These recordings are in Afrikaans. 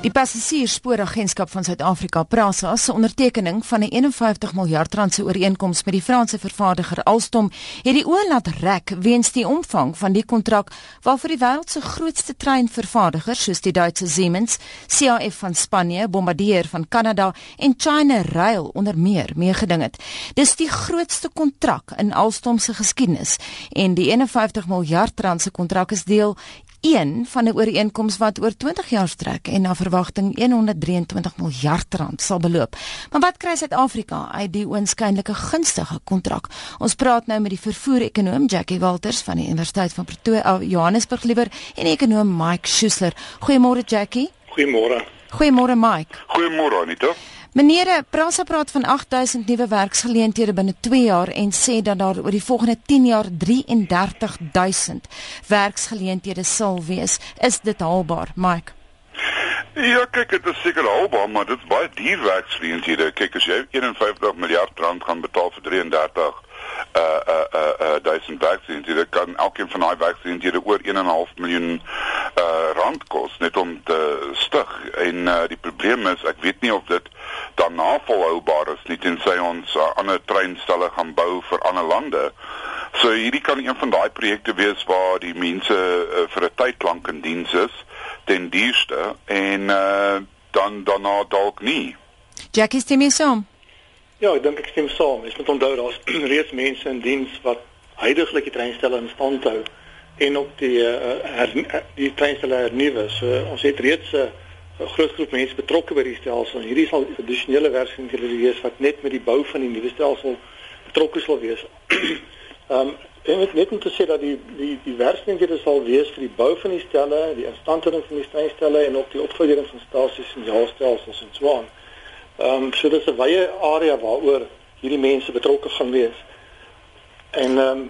Die Passasiersspooragentskap van Suid-Afrika, PRASA, se ondertekening van 'n 51 miljard rand se ooreenkoms met die Franse vervaardiger Alstom, het die oë laat rek weens die omvang van die kontrak waarvoor die wêreld se grootste treinvervaardigers soos die Duitse Siemens, CAF van Spanje, Bombardier van Kanada en China Rail onder meer meegeding het. Dis die grootste kontrak in Alstom se geskiedenis en die 51 miljard rand se kontrak is deel een van 'n ooreenkoms wat oor 20 jaar strek en na verwagting 123 miljard rand sal beloop. Maar wat kry Suid-Afrika uit die oënskynlike gunstige kontrak? Ons praat nou met die vervoer-ekonoom Jackie Walters van die Universiteit van Pretoria, uh, Johannesburg liewer, en ekonoom Mike Schuessler. Goeiemôre Jackie. Goeiemôre. Goeiemôre Mike. Goeiemôre Anita. Meneer Prasa praat van 8000 nuwe werksgeleenthede binne 2 jaar en sê dat daar oor die volgende 10 jaar 33000 werksgeleenthede sal wees. Is dit haalbaar, Mike? Ja, kyk, dit is seker haalbaar, maar dit is baie duur werksgeleenthede. Kyk, as jy 51 miljard rand gaan betaal vir 33 uh uh uh, uh duisend werksgeleenthede kan elkeen van daai werksgeleenthede oor 1.5 miljoen uh rand kos net om te stig en uh die probleem is ek weet nie of dit daarna volhoubaar is nie tensy ons uh, ander treinstelle gaan bou vir ander lande. So hierdie kan een van daai projekte wees waar die mense uh, vir 'n tyd lank in diens is ten duurste en uh dan daarna dalk nie. Jackie stem jy saam? Ja, ek dink ek stem saam. Jy moet onthou daar's reeds mense in diens wat heidaglik die treinstelle in stand hou en ook die uh, her, die treinstelle hernuwe. So ons het reeds 'n uh, groot groep mense betrokke by die stelsel. Hierdie sal addisionele werksgeleenthede wees wat net met die bou van die nuwe stelsel betrokke sal wees. Ehm um, en ek net om te sê dat die die die werksgeleenthede sal wees vir die bou van die stelle, die instandhouding van die treinstelle en ook die opgradering van stasies en jaalstelsels en so aan. Ehm um, so dis 'n wye area waaroor hierdie mense betrokke gaan wees. En ehm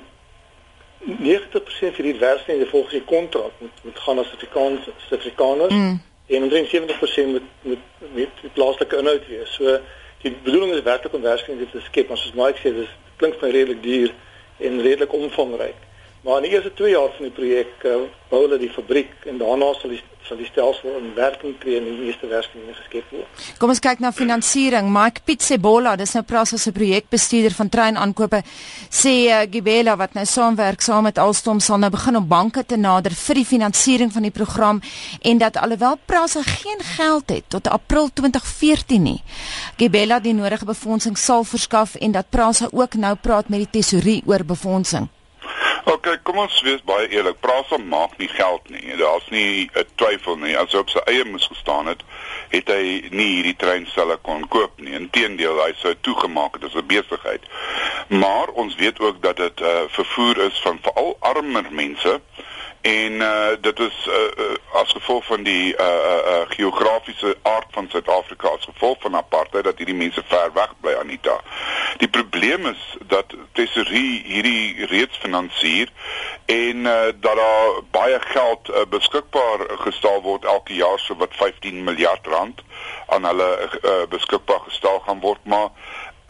90% van die werknemers volgens die kontrak moet moet gaan as Afrikaans Suid-Afrikaners mm. en omtrent 70% moet moet met die plaaslike inhoud wees. So die bedoeling is werklik om werknemers te skep, maar soos Mike sê, dis klink vir redelik duur en redelik omvangryk. Maar in die eerste 2 jaar van die projek uh, bou hulle die fabriek en daarna sal die sal die stelsel in werking tree en die eerste werksgeleenthede geskep word. Kom ons kyk na finansiering. Mike Pitsebola, dis nou Prasa se projekbestuurder van treinaankope, sê uh, Gibela wat nou saamwerk saam met Alstom sal nou begin om banke te nader vir die finansiering van die program en dat alhoewel Prasa geen geld het tot April 2014 nie, Gibela die nodige befondsing sal verskaf en dat Prasa ook nou praat met die tesourier oor befondsing. OK, kom ons wees baie eerlik. Prasa maak nie geld nie. Daar's nie 'n twyfel nie. As hy op sy eie moes gestaan het, het hy nie hierdie treinstelle kon koop nie. Inteendeel, hy sou toegemaak het as 'n besigheid. Maar ons weet ook dat dit 'n uh, vervoer is van veral armer mense en uh, dit is uh, uh, as gevolg van die uh, uh, uh, geografiese aard van Suid-Afrika as gevolg van apartheid dat hierdie mense ver weg bly Anita. Die probleem is dat tesorie hierdie reeds finansier en uh, dat daar baie geld uh, beskikbaar gestel word elke jaar so wat 15 miljard rand aan hulle uh, beskikbaar gestel gaan word maar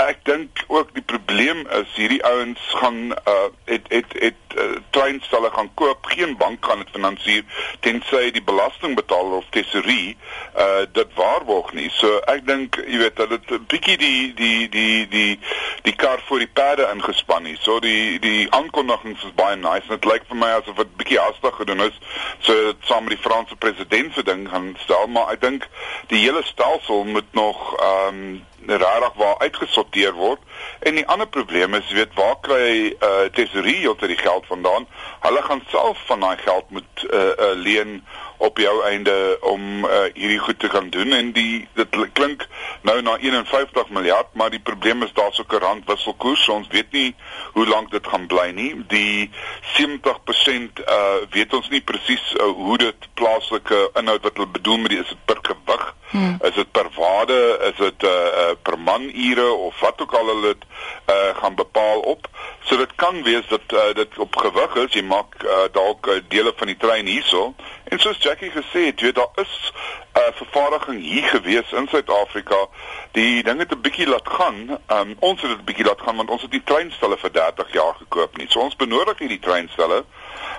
ek dink ook die probleem is hierdie ouens gaan uh het het het uh, treinstelle gaan koop geen bank gaan dit finansier tensy die belasting betaal of tesorie uh dit waarborg nie. So ek dink jy weet dat dit 'n bietjie die die die die die kar voor die perde ingespan is so die die aankondigings is baie nice en dit lyk vir my asof dit bietjie hastig gedoen is. So saam met die Franse president se ding gaan stel maar ek dink die hele stelsel moet nog um regtig waar uitgesorteer word. En die ander probleem is, weet, waar kry hy uh tesorie tot die geld vandaan? Hulle gaan self van daai geld moet uh, uh leen op jou einde om uh, hierdie goed te kan doen en die dit klink nou na 51 miljard maar die probleem is daar's ook 'n randwisselkoers ons weet nie hoe lank dit gaan bly nie die 70% uh weet ons nie presies uh, hoe dit plaaslike inhoud wat hulle bedoel met die is dit per gewig Hmm. Is dit per waarde, is dit uh, uh per manure of wat ook al hulle dit uh gaan bepaal op. So dit kan wees dat uh, dit op gewig is. Jy maak uh, dalk uh, dele van die trein hierso. En soos Jackie gesê het, weet daar is 'n uh, vervaardiging hier gewees in Suid-Afrika. Die dinge het 'n bietjie laat gaan. Um, ons het dit 'n bietjie laat gaan want ons het die treinstelle vir 30 jaar gekoop nie. So ons benodig hierdie treinstelle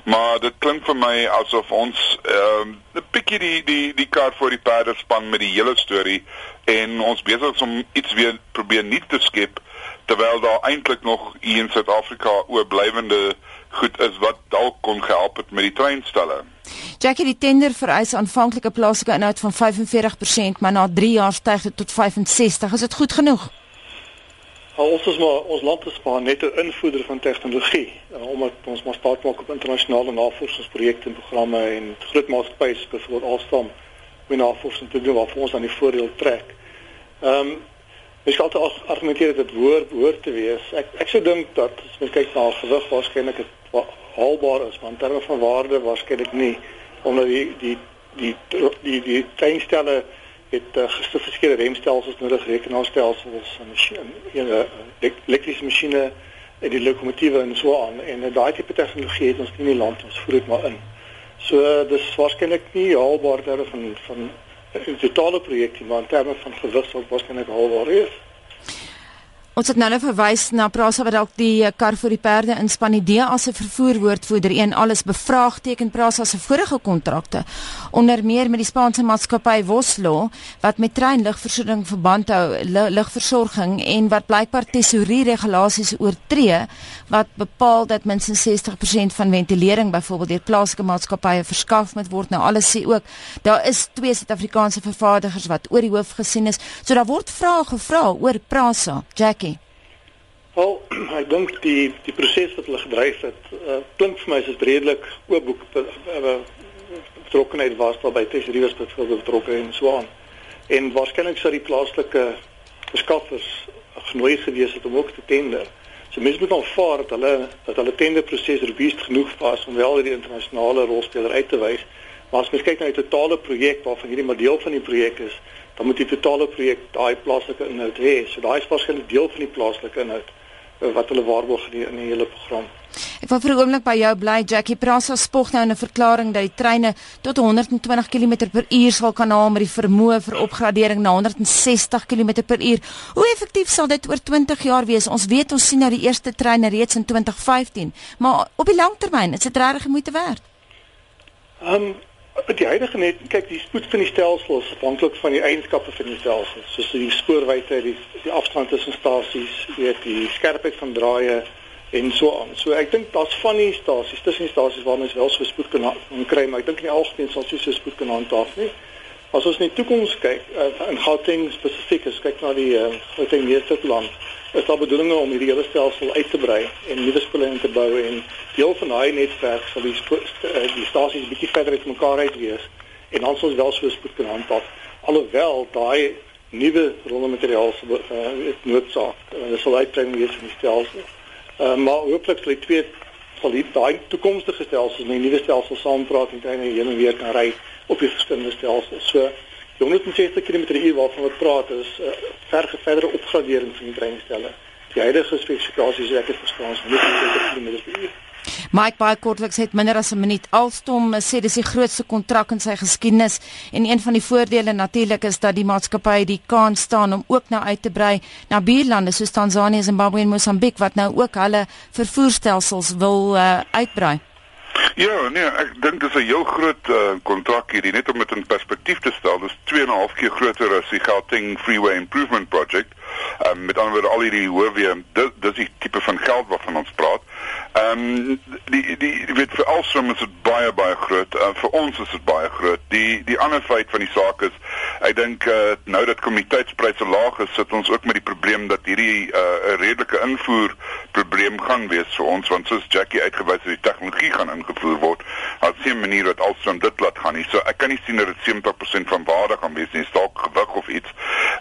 maar dit klink vir my asof ons ehm um, 'n bietjie die die die kaart voor die perde span met die hele storie en ons besig is om iets weer probeer nuut te skep terwyl daar eintlik nog hier in Suid-Afrika oorblywende goed is wat dalk kon gehelp het met die treinstelle. Jackie die tender vereis aanvanklike plaaslike inhoud van 45%, maar na 3 jaar styg dit tot 65. Is dit goed genoeg? Ons is maar ons land is maar net 'n invoerder van tegnologie, uh, omdat ons maar staat maak op internasionale navorsingsprojekte en programme en groot maatskappye byvoorbeeld alstom met navorsing te doen waarvoor ons aan die voordeel trek. Ehm um, Mens kan altyd argumenteer dat dit hoor behoort te wees. Ek ek sou dink dat as mens kyk na gewig waarskynlik dit haalbaar is, maar in terme van waarde waarskynlik nie omdat die die die die die, treinstelle het uh, gesofistikeerde remstelsels nodig, rekenaarstelsels en masjiene, elektriese masjiene en die lokomotiewe en so aan en uh, daai tipe tegnologie het ons nie in die land ons voer dit maar in. So uh, dis waarskynlik nie haalbaar terwyl van van 'n totale projekie, maar in terme van gewig sal waarskynlik haalbaar wees. Ons het nou net verwys na Prasa wat dalk die kar vir die perde inspan. Die DA se vervoerwoordvoerder een alles bevraagteken Prasa se vorige kontrakte. Onder meer met die Spaanse maatskappy Voslo wat met treinligversorging verband hou ligversorging en wat blykbaar tesourie regulasies oortree wat bepaal dat minstens 60% van ventilering byvoorbeeld deur plaaslike maatskappye verskaf moet word. Nou alles sê ook daar is twee Suid-Afrikaanse vervaardigers wat oor die hoof gesien is. So daar word vrae gevra oor Prasa Jack Jackie? Wel, ek dink die die proses wat hulle gedryf het, uh, klink vir my is dit redelik oop boek betrokkenheid was daar by Tesorius byvoorbeeld betrokke en so aan. En waarskynlik sou die plaaslike verskaffers genooi gewees het om ook te tender. So mense moet aanvaar dat hulle dat hulle tenderproses robuust genoeg was om wel hierdie internasionale rolspeler uit te wys. Maar as mens kyk na die totale projek waarvan hierdie maar deel van die projek is, dan moet die totale projek daai plaaslike inhoud hê. So daai is waarskynlik deel van die plaaslike inhoud wat hulle waarborg in die, in die hele program. Ek wil vir 'n oomblik by jou bly Jackie Prasa spog nou in 'n verklaring dat die treine tot 120 km/h sal kan haal met die vermoë vir opgradering na 160 km/h. Hoe effektief sal dit oor 20 jaar wees? Ons weet ons sien nou die eerste treine reeds in 2015, maar op die lang termyn is dit regtig moeite werd. Ehm um, die huidige net kyk die spoed van die stelsel is afhanklik van die eienskappe van die stelsel. Soos die spoorwydte, die die afstand tussen stasies, weet die skerpheid van draaie en so aan. So ek dink daar's van die stasies, tussen die stasies waar mens wel so spoed kan kry, maar ek dink nie algemeen sal so spoed kan handhaaf nie. As ons net toekoms kyk, uh, in Gauteng spesifiek, as kyk na die uh, Gauteng meesterplan, is daar bedoelinge om hierdie hele stelsel uit te brei en nuwe spule in te bou en deel van daai netwerk sal die uh, die stasies bietjie verder uit mekaar uit wees en dan sal ons wel so spoed kan handhaaf alhoewel daai nuwe rolmateriaal se uh, noodsaak uh, dit sal uitbrei wees in die stelsel. Uh, maar hooplik sal die twee sal die daai toekomstige stelsels met die nuwe stelsel saampraat en dan heen en weer kan ry op die verskillende stelsels. So 160 km/h waarvan wat praat is 'n uh, ver verdere opgradering van die treinstelle. Die huidige spesifikasies ek het verstaan is 160 km/h. Mike baie kortliks het minder as 'n minuut. Alstom sê dis die grootste kontrak in sy geskiedenis en een van die voordele natuurlik is dat die maatskappy die kans staan om ook nou uit te brei na buurlande soos Tanzanië, Zimbabwe en Mosambiek wat nou ook hulle vervoerstelsels wil uh, uitbrei. Ja, nee, ek dink dit is 'n heel groot uh, kontrak uh, hierdie net om dit in perspektief te stel. Dit is 2.5 keer groter as die Gauteng Freeway Improvement Project. Um, met ander woorde al hierdie hoofweë, dit dis die tipe van geld waarvan ons praat. Ehm um, die die weet vir Alstrom is dit baie baie groot. Uh, vir ons is dit baie groot. Die die ander feit van die saak is ek dink uh, nou dat kommoditeitspryse laag is, sit ons ook met die probleem dat hierdie 'n uh, redelike invoer probleem gaan wees vir ons want soos Jackie uitgewys het die tegnologie gaan ingevoer word. Daar's geen manier dat Alstrom dit laat gaan nie. So ek kan nie sien dat dit 70% van waarde gaan wees nie, dalk gewig of iets.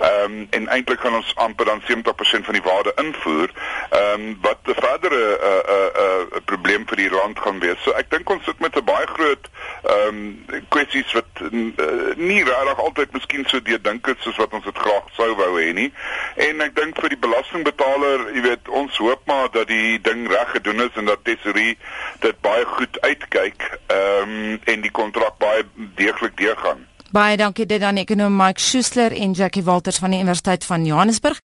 Ehm um, en eintlik gaan ons amper dan 70% van die waarde invoer. Ehm um, wat 'n verdere 'n uh, 'n uh, 'n uh, probleem vir die land gaan wees. So ek dink ons sit met 'n baie groot ehm um, kwessies wat uh, nie regtig altyd miskien so deurdink het soos wat ons dit graag sou wou hê nie. En ek dink vir die belastingbetaler, jy weet, ons hoop maar dat die ding reg gedoen is en dat Tesorie dit baie goed uitkyk ehm um, en die kontrak baie deeglik deurgaan. Baie dankie dit aan ekonom Mike Schuessler en Jackie Walters van die Universiteit van Johannesburg.